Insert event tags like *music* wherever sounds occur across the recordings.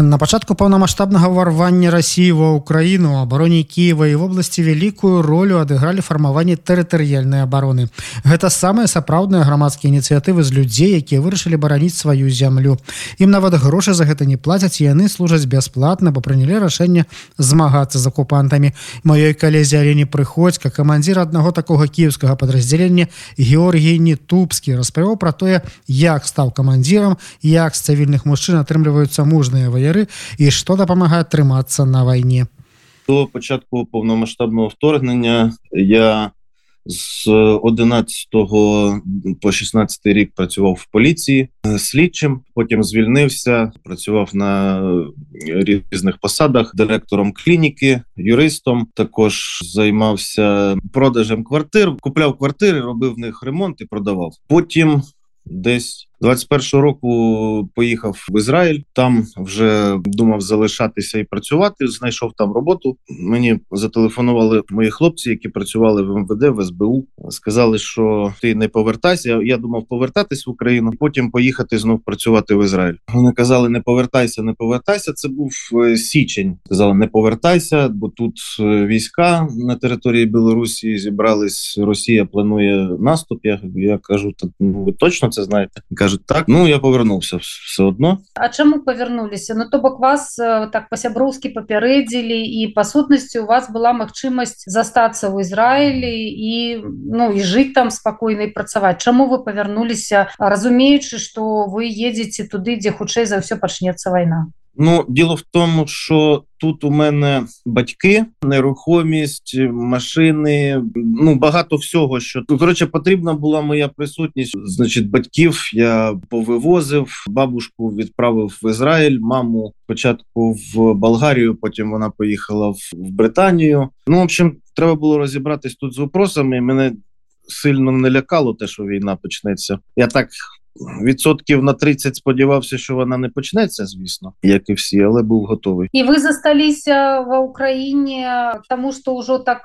На пачатку паўнамасштабнага ўварвання рассіі ва ўкраіну абароне Кіева і вобласці вялікую ролю адыгралі фармаванне тэрытарыяльнай абароны. Гэта самыя сапраўдныя грамадскія ініцыятывы з людзей, якія вырашылі бараніць сваю зямлю. Ім нават грошы за гэта не плацяць яны служаць бясплатна, бо прынялі рашэнне змагацца з акупантамі. Маёй калезе Алені прыходзька камандзір аднаго такога кіевскага падраздзялення Георгій Нетупскі распавёў пра тое, як стаў камандзірам, як з цывільных мужчын атрымліваюцца мужныя ваяры і што дапамагае трымацца на вайне до початку повномасштабного вторгнення я з 11 по 16 рік працював в поліції слідчим. Потім звільнився, працював на різних посадах, директором клініки, юристом. Також займався продажем квартир, купляв квартири, робив в них ремонт і продавав. Потім десь 21-го року поїхав в Ізраїль. Там вже думав залишатися і працювати. Знайшов там роботу. Мені зателефонували мої хлопці, які працювали в МВД в СБУ. Сказали, що ти не повертайся. Я думав повертатись в Україну, потім поїхати знов працювати в Ізраїль. Вони казали: не повертайся, не повертайся. Це був січень. Сказали, не повертайся, бо тут війська на території Білорусі зібрались. Росія планує наступ. Я, я кажу, так ну, ви точно це знаєте? Кажуть, так ну я повернуўся все одно А чаму павярнуліся Ну то бок вас так па-сяброўскі папярэдзілі і па сутнасці у вас была магчымасць застацца ў Ізраілі і ну і жыць там спакойна і працаваць. Чаму вы павярнуліся разумеючы што вы едзеце туды дзе хутчэй за ўсё пачнецца вайна Ну, діло в тому, що тут у мене батьки, нерухомість, машини, ну багато всього, що коротше потрібна була моя присутність. Значить, батьків я повивозив, бабушку відправив в Ізраїль, маму спочатку в Болгарію, потім вона поїхала в, Британію. Ну, в общем, треба було розібратись тут з вопросами. Мене сильно не лякало те, що війна почнеться. Я так відсотків на 30 сподівався, що вона не почнеться, звісно, як і всі, але був готовий. І ви засталіся в Україні, тому що вже так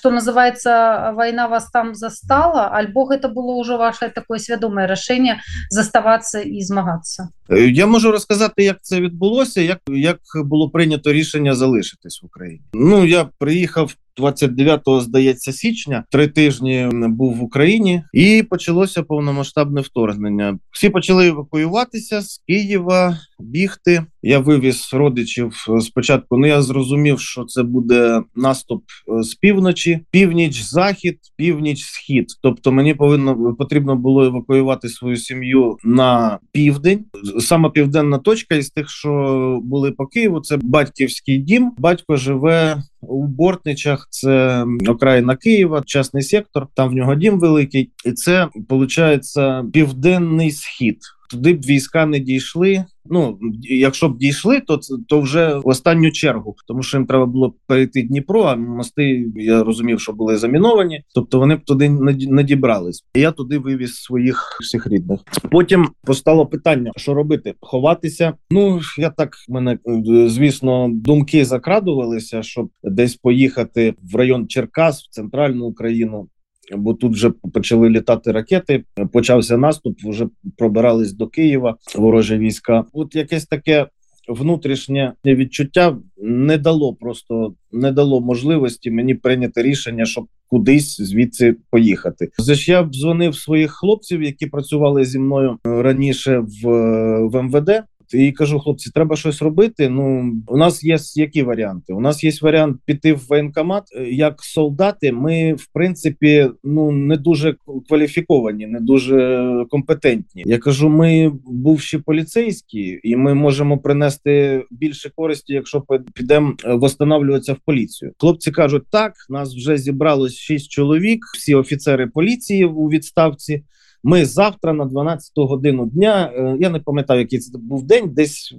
що називається війна вас там застала, альбо це було вже ваше таке свідоме рішення заставатися і змагатися? Я можу розказати, як це відбулося, як як було прийнято рішення залишитись в Україні. Ну я приїхав 29-го, здається, січня. Три тижні був в Україні, і почалося повномасштабне вторгнення. Всі почали евакуюватися з Києва, бігти. Я вивіз родичів спочатку. Ну я зрозумів, що це буде наступ з півночі, північ, захід, північ, схід. Тобто, мені повинно потрібно було евакуювати свою сім'ю на південь. Саме південна точка із тих, що були по Києву, це батьківський дім. Батько живе у Бортничах. Це окраїна Києва, частний сектор. Там в нього дім великий, і це виходить південний схід. Туди б війська не дійшли. Ну якщо б дійшли, то то вже в останню чергу, тому що їм треба було перейти Дніпро. А мости я розумів, що були заміновані, тобто вони б туди не дібрались. Я туди вивіз своїх всіх рідних. Потім постало питання, що робити: ховатися. Ну я так мене звісно думки закрадувалися, щоб десь поїхати в район Черкас, в центральну Україну бо тут вже почали літати ракети. Почався наступ, вже пробирались до Києва ворожі війська. От якесь таке. Внутрішнє відчуття не дало просто не дало можливості мені прийняти рішення, щоб кудись звідси поїхати. Заж я дзвонив своїх хлопців, які працювали зі мною раніше в, в МВД і кажу, хлопці, треба щось робити. Ну у нас є які варіанти. У нас є варіант піти в воєнкомат. Як солдати, ми в принципі ну не дуже кваліфіковані, не дуже компетентні. Я кажу, ми бувші поліцейські, і ми можемо принести більше користі, якщо підемо восстанавлюватися в поліцію. Хлопці кажуть, так нас вже зібралось шість чоловік, всі офіцери поліції у відставці. Ми завтра на 12 годину дня. Я не пам'ятаю, який це був день, десь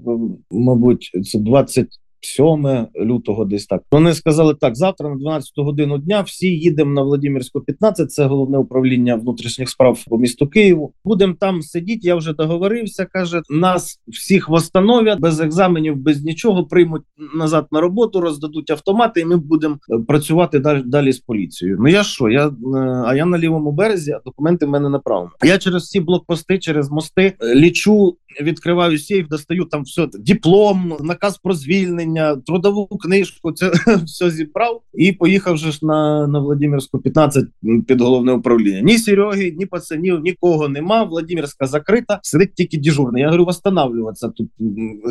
мабуть, це 20 7 лютого, десь так. Вони сказали: так, завтра на 12 годину дня всі їдемо на Владимирську 15, це головне управління внутрішніх справ по місту Києву. Будемо там сидіти. Я вже договорився. каже, нас всіх восстановлять без екзаменів, без нічого. Приймуть назад на роботу, роздадуть автомати, і ми будемо е, працювати далі, далі з поліцією. Ну я що? Я е, а я на лівому березі, а документи в мене на правому. Я через всі блокпости, через мости е, лічу, відкриваю сейф, достаю там все диплом, наказ про звільнення, трудову книжку. Це *laughs* все зібрав і поїхав же ж на, на Владимирську 15 під головне управління. Ні Сереги, ні пацанів, нікого нема. Владимирська закрита, сидить тільки дежурний. Я говорю, восстанавливатися тут.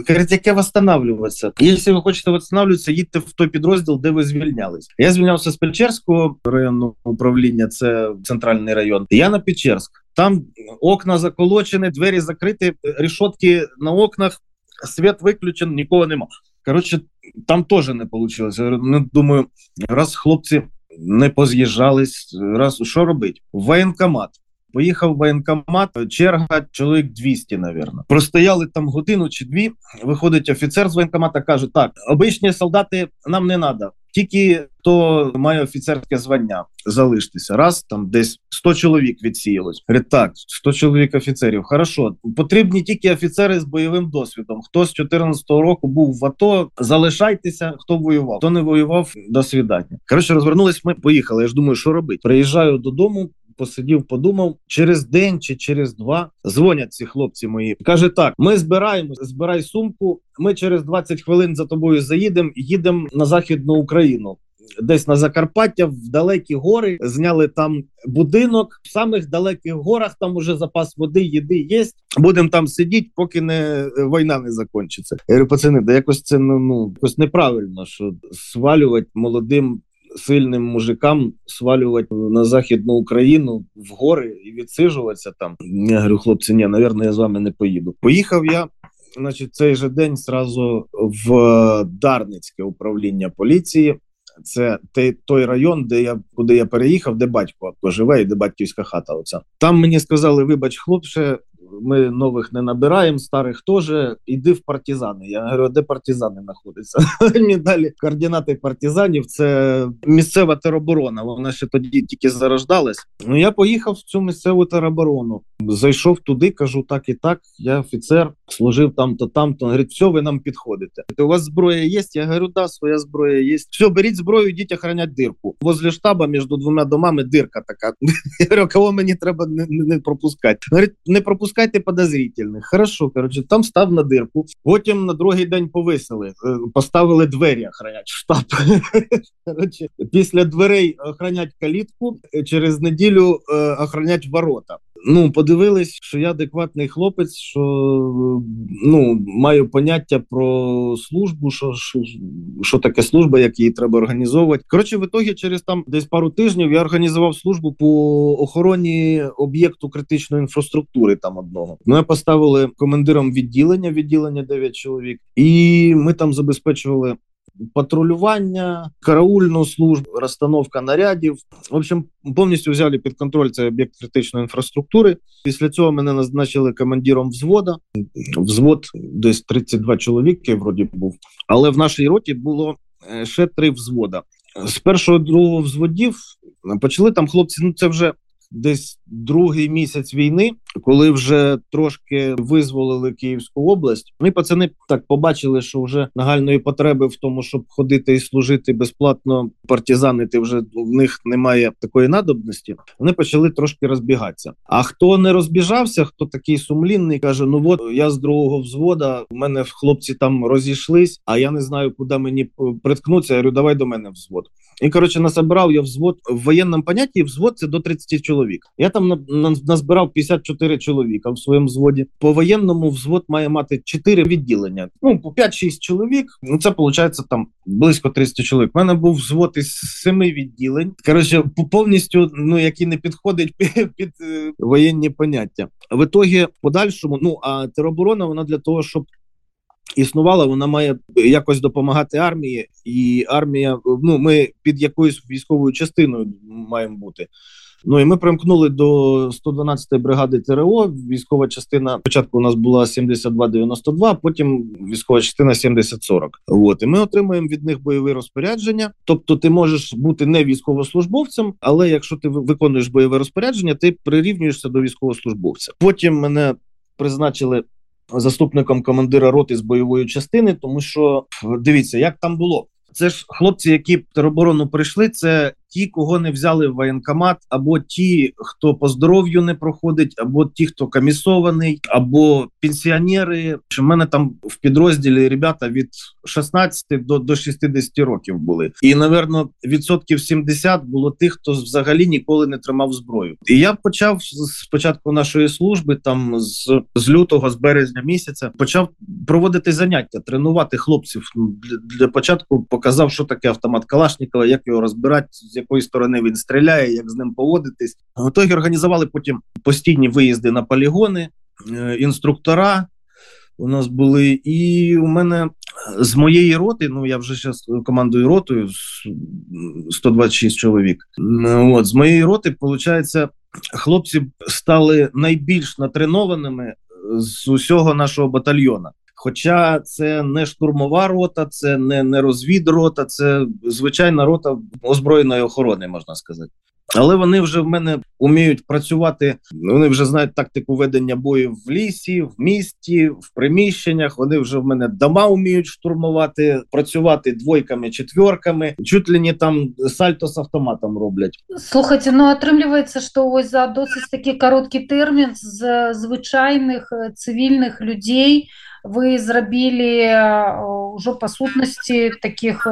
Говорить, яке восстанавливатися? Якщо ви хочете восстанавливатися, їдьте в той підрозділ, де ви звільнялись. Я звільнявся з Печерського районного управління, це центральний район. Я на Печерськ. Там окна заколочені, двері закриті, рішотки на окнах, світ виключений, нікого нема. Коротше, там теж не вийшло. Я ну, думаю, раз хлопці не поз'їжджались, раз що робити? Воєнкомат. Поїхав в воєнкомат, черга чоловік 200, навірно. Простояли там годину чи дві. Виходить офіцер з воєнкомата, каже: так, обичні солдати нам не треба. Тільки хто має офіцерське звання, залиштеся. Раз там десь 100 чоловік відсіялось. Говорить, так, 100 чоловік офіцерів. Хорошо, потрібні тільки офіцери з бойовим досвідом. Хто з 14-го року був в АТО, залишайтеся, хто воював. Хто не воював, до свідання. Коротше, розвернулись. Ми поїхали. Я ж думаю, що робити. Приїжджаю додому. Посидів, подумав через день чи через два дзвонять ці хлопці мої. Каже: так: ми збираємо, збирай сумку. Ми через 20 хвилин за тобою заїдемо. Їдемо на західну Україну. Десь на Закарпаття, в далекі гори зняли там будинок. В самих далеких горах там уже запас води, їди є. Будемо там сидіти, поки не війна не закінчиться. Я говорю, пацани, да якось це ну, ну якось неправильно, що свалювати молодим сильним мужикам свалювати на західну Україну в гори і відсижуватися там. Я говорю, хлопці, ні, навірно, я з вами не поїду. Поїхав я. Значить, цей же день зразу в Дарницьке управління поліції. Це той район, де я куди я переїхав, де батько живе, і де батьківська хата. Оця там мені сказали: вибач, хлопче, ми нових не набираємо, старих теж. Іди в партизани. Я говорю, де партизани знаходяться? *laughs* Мені далі координати партизанів. Це місцева тероборона. Вона ще тоді тільки зарождалась. Ну я поїхав в цю місцеву тероборону. Зайшов туди, кажу, так і так. Я офіцер, служив там-то, там-то. Говорить, все, ви нам підходите. У вас зброя є? Я говорю, да, своя зброя є. Все, беріть зброю, йдіть охранять дирку. Возле штаба між двома домами дирка така. *laughs* Я говорю, кого мені треба не, не пропускати? Говорить, не пропускайте подозрительних. Хорошо, коротше, там став на дирку. Потім на другий день повисили, поставили двері охранять штаб. *laughs* Коротше, після дверей охранять калітку, через неділю охранять ворота. Ну, подивились, що я адекватний хлопець, що ну маю поняття про службу, що що, що таке служба, як її треба організовувати. Коротше, в ітогі через там десь пару тижнів я організував службу по охороні об'єкту критичної інфраструктури. Там одного ми поставили командиром відділення, відділення 9 чоловік, і ми там забезпечували патрулювання, караульну службу, розстановка нарядів. В общем, повністю взяли під контроль цей об'єкт критичної інфраструктури. Після цього мене назначили командиром взвода. Взвод десь 32 чоловіки, вроді був. Але в нашій роті було ще три взвода. З першого другого взводів почали там хлопці. Ну це вже десь другий місяць війни, коли вже трошки визволили Київську область. Ми пацани так побачили, що вже нагальної потреби в тому, щоб ходити і служити безплатно партизанити, вже в них немає такої надобності. Вони почали трошки розбігатися. А хто не розбіжався, хто такий сумлінний, каже: Ну от я з другого взвода, у мене хлопці там розійшлись, а я не знаю, куди мені приткнутися. Я говорю, давай до мене взвод. І коротше насобирав я взвод в воєнному понятті. Взвод це до 30 чоловік. Я там на, на, назбирав 54 чоловіка в своєму взводі. По воєнному взвод має мати 4 відділення. Ну по 5-6 чоловік. Ну це виходить там близько 30 чоловік. У мене був взвод із 7 відділень. Коротше, повністю ну які не підходить *laughs* під, під е, воєнні поняття. В ітогі подальшому, ну а тероборона вона для того, щоб існувала, вона має якось допомагати армії, і армія. Ну ми під якоюсь військовою частиною маємо бути. Ну і ми примкнули до 112-ї бригади ТРО. Військова частина спочатку у нас була 72-92, потім військова частина 70-40. От і ми отримуємо від них бойове розпорядження. Тобто, ти можеш бути не військовослужбовцем, але якщо ти виконуєш бойове розпорядження, ти прирівнюєшся до військовослужбовця. Потім мене призначили заступником командира роти з бойової частини, тому що дивіться, як там було. Це ж хлопці, які тероборону прийшли. Це ті, кого не взяли в воєнкомат, або ті, хто по здоров'ю не проходить, або ті, хто комісований, або пенсіонери. У мене там в підрозділі ребята від 16 до до 60 років були, і напевно, відсотків 70 було тих, хто взагалі ніколи не тримав зброю. І я почав з початку нашої служби, там з, з лютого, з березня місяця, почав проводити заняття, тренувати хлопців. Для, для початку показав, що таке автомат Калашникова, як його розбирати з якої сторони він стріляє, як з ним поводитись. Готові організували потім постійні виїзди на полігони, е, інструктора. У нас були, і у мене з моєї роти, ну я вже зараз командую ротою 126 чоловік. От з моєї роти, виходить, хлопці стали найбільш натренованими з усього нашого батальйона. Хоча це не штурмова рота, це не не розвідрота, це звичайна рота озброєної охорони, можна сказати. Але вони вже в мене вміють працювати. Вони вже знають тактику ведення бою в лісі, в місті, в приміщеннях. Вони вже в мене дома вміють штурмувати, працювати двойками, четверками. Чуть ли не там сальто з автоматом роблять. Слухайте, ну атрымліваецца, што ось за досыць такі кароткі тэрмін з звычайных цивільных людзей вы зрабілі ўжо па сутнасці таких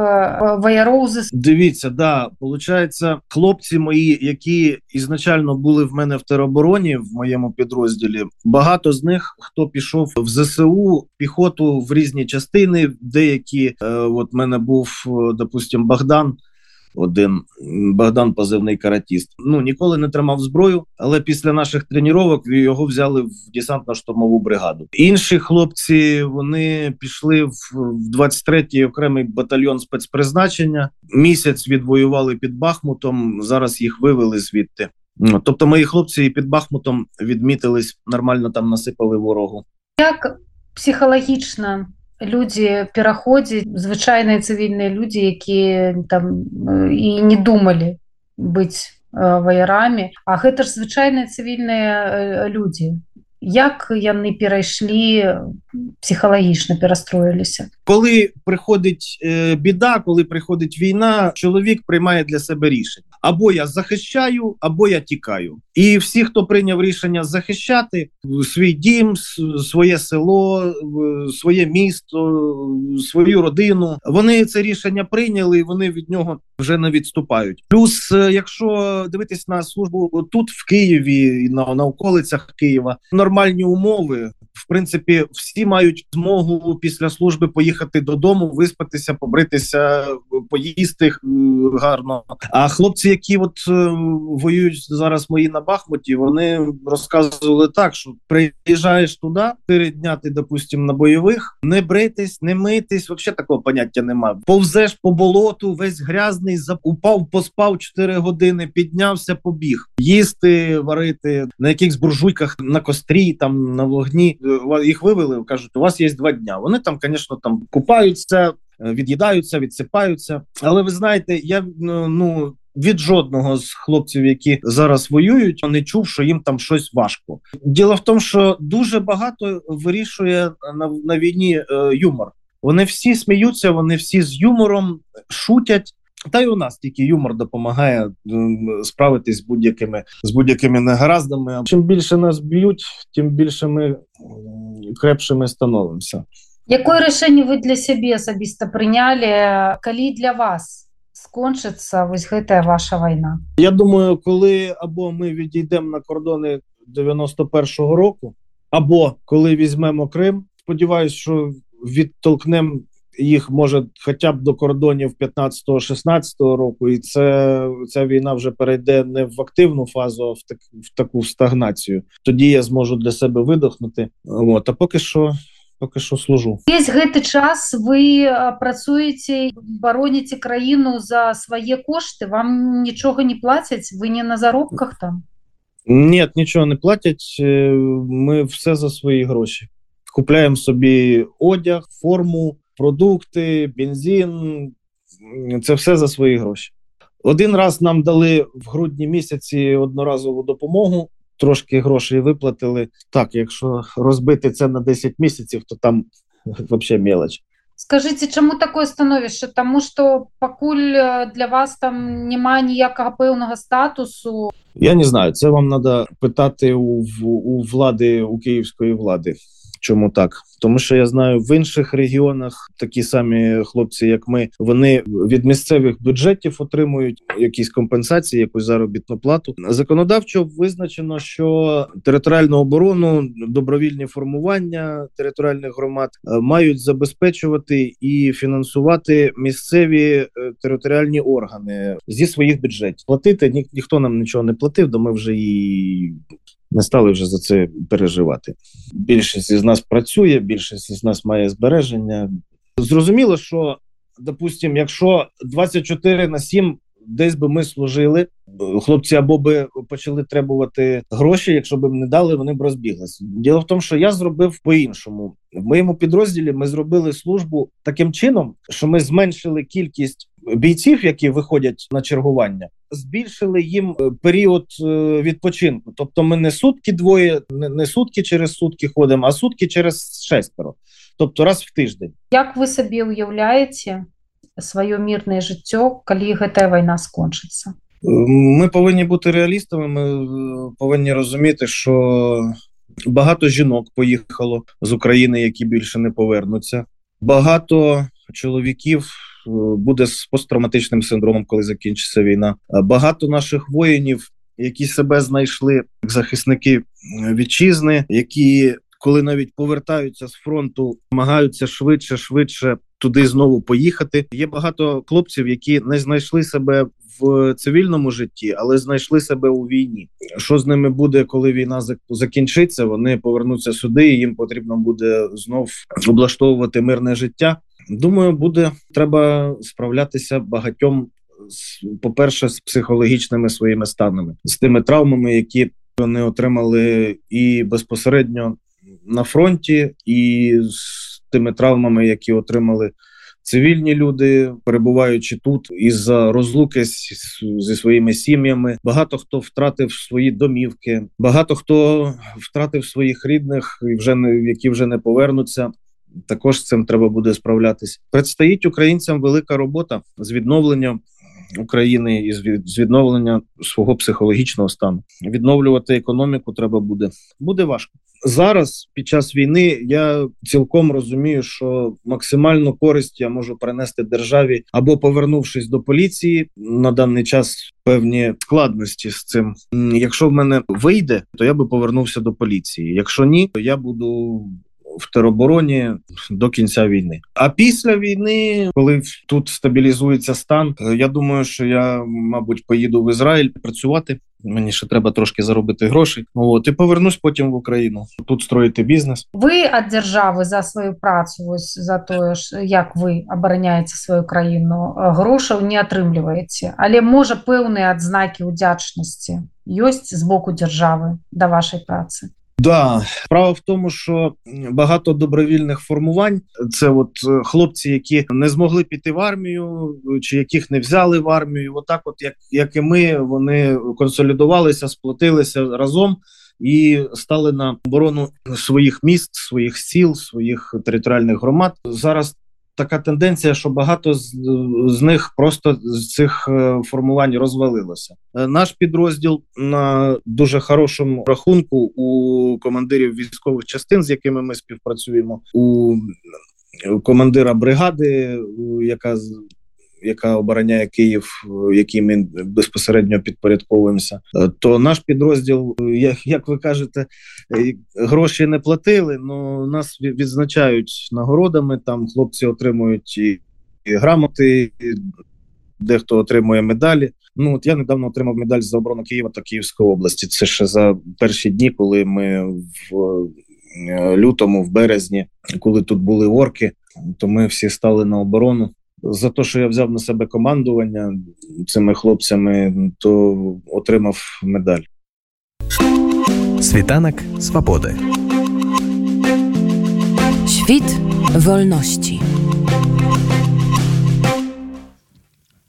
ваяроў за дивіться да получається хлопці мої які ізначально були в мене в теробороні в моєму підрозділі багато з них хто пішов в ЗСУ піхоту в різні частини деякі е, от мене був допустим Богдан один Богдан позивний каратіст. Ну ніколи не тримав зброю, але після наших тренувань його взяли в десантно-штурмову бригаду. Інші хлопці вони пішли в 23-й окремий батальйон спецпризначення. Місяць відвоювали під Бахмутом. Зараз їх вивели звідти. Тобто, мої хлопці під Бахмутом відмітились нормально там насипали ворогу. Як психалагічна людзі пераходзіць звычайныя цывільныя людзі якія там і не думалі быць ваярамі А гэта ж звычайныя цывільныя людзі як яны перайшлі психалагічна перастроіліся коли приходить е, біда коли приходить війна чоловік приймає для себе рішення або я захищаю, або я тікаю. І всі, хто прийняв рішення захищати свій дім, своє село, своє місто, свою родину, вони це рішення прийняли, і вони від нього вже не відступають. Плюс, е, якщо дивитись на службу тут в Києві на, на околицях Києва, нормальні умови. В принципі, всі мають змогу після служби поїхати додому, виспатися, побритися, поїсти гарно. А хлопці, які от е, воюють зараз мої на Бахмуті, вони розказували так, що приїжджаєш туди, чотири дня ти, допустим, на бойових, не бритись, не митись, взагалі такого поняття немає. Повзеш по болоту, весь грязний, упав, поспав 4 години, піднявся, побіг, їсти, варити на якихось буржуйках на кострі, там на вогні. Їх вивели, кажуть, у вас є два дня. Вони там, звісно, там купаються. Е, від'їдаються, відсипаються, але ви знаєте, я ну від жодного з хлопців, які зараз воюють, не чув, що їм там щось важко. Діло в тому, що дуже багато вирішує на, на війні е, юмор. Вони всі сміються, вони всі з юмором шутять. Та й у нас тільки юмор допомагає справитись з будь-якими з будь-якими негараздами. Чим більше нас б'ють, тим більше ми крепшими становимося. Якое рашэнне вы для сябе асабіста прынялі калі для вас скончыцца вось гэтая ваша вайна Я думаю коли або ми відійдемо на кордони 91-го року або коли візьмемо Крим сподіваюсь що відтолкнемо їх може хоча б до кордонів 15-16 року і це ця війна вже перейде не в активну фазу а в, так, в таку стагнацію тоді я зможу для себе видохнути От, а поки що поки що служу. Весь гэты час вы а, працуеце бароніце краіну за свае кошты вам нічога не плацяць вы не на заробках там Ні, нічого не платять. е, Ми все за свої гроші. Купляємо собі одяг, форму, продукти, бензин. Це все за свої гроші. Один раз нам дали в грудні місяці одноразову допомогу, трошки грошей виплатили. Так, якщо розбити це на 10 місяців, то там взагалі *laughs* мелоч. скажите чаму такое становішча Таму что пакуль э, для вас там няма ніякага пэўнага статусу Я не знаю, це вам треба питати у, в- у влади, у київської влади. Чому так? Тому що я знаю, в інших регіонах такі самі хлопці, як ми, вони від місцевих бюджетів отримують якісь компенсації, якусь заробітну плату. Законодавчо визначено, що територіальну оборону, добровільні формування територіальних громад е, мають забезпечувати і фінансувати місцеві е, територіальні органи зі своїх бюджетів. Платити ні, ніхто нам нічого не платив, то ми вже і не стали вже за це переживати. Більшість із нас працює, більшість із нас має збереження. Зрозуміло, що, допустимо, якщо 24 на 7 десь би ми служили, хлопці або би почали требувати гроші, якщо б їм не дали, вони б розбіглися. Діло в тому, що я зробив по-іншому. В моєму підрозділі ми зробили службу таким чином, що ми зменшили кількість бійців, які виходять на чергування, збільшили їм е, період е, відпочинку. Тобто, ми не сутки двоє, не, не сутки через сутки ходимо, а сутки через шестеро. Тобто раз в тиждень. Як вы сабе ўяўляеце сваё мірнае жыццё калі гэтая вайна скончыцца Ми повинні бути реалістами. Ми е, повинні розуміти, що багато жінок поїхало з України, які більше не повернуться. Багато чоловіків е, буде з посттравматичним синдромом, коли закінчиться війна. А Багато наших воїнів, які себе знайшли як захисники е, вітчизни, які коли навіть повертаються з фронту, намагаються швидше, швидше туди знову поїхати. Є багато хлопців, які не знайшли себе в цивільному житті, але знайшли себе у війні. Що з ними буде, коли війна закінчиться? Вони повернуться сюди, і їм потрібно буде знов облаштовувати мирне життя. Думаю, буде треба справлятися багатьом. По-перше, з психологічними своїми станами, з тими травмами, які вони отримали і безпосередньо на фронті, і з тими травмами, які отримали цивільні люди, перебуваючи тут із-за розлуки зі своїми сім'ями. Багато хто втратив свої домівки, багато хто втратив своїх рідних, і вже не які вже не повернуться. Також з цим треба буде справлятись. Предстоїть українцям велика робота з відновлення України і з відновлення свого психологічного стану. Відновлювати економіку треба буде. Буде важко зараз. Під час війни я цілком розумію, що максимальну користь я можу принести державі або повернувшись до поліції на даний час. Певні складності з цим. Якщо в мене вийде, то я би повернувся до поліції. Якщо ні, то я буду в теробороні до кінця війни. А після війни, коли тут стабілізується стан, е, я думаю, що я, мабуть, поїду в Ізраїль працювати. Мені ще треба трошки заробити грошей. От і повернусь потім в Україну. Тут строїти бізнес. вы ад дзяржавы за сваю працу вось за тое ж як вы абараняеце сваю краіну э, грошаў не атрымліваеце але можа пэўныя адзнакі ўдзячнасці ёсць з боку дзяржавы да вашай працы Да, справа в тому, що багато добровільних формувань це от е, хлопці, які не змогли піти в армію, чи яких не взяли в армію. Отак, от як, як і ми, вони консолідувалися, сплотилися разом і стали на оборону своїх міст, своїх сіл, своїх територіальних громад. Зараз така тенденція, що багато з, з них просто з цих е, формувань розвалилося. Е, Наш підрозділ на дуже хорошому рахунку у командирів військових частин, з якими ми співпрацюємо, у командира бригади, яка яка обороняє Київ, е, якій ми безпосередньо підпорядковуємося, Е, то наш підрозділ, е, як, як ви кажете, гроші не платили, але нас відзначають нагородами. Там хлопці отримують і, і грамоти, і дехто отримує медалі. Ну от я недавно отримав медаль за оборону Києва та Київської області. Це ще за перші дні, коли ми в лютому, в березні, коли тут були орки, то ми всі стали на оборону. За те, що я взяв на себе командування цими хлопцями, то отримав медаль. Світанок свободи. Świt wolności.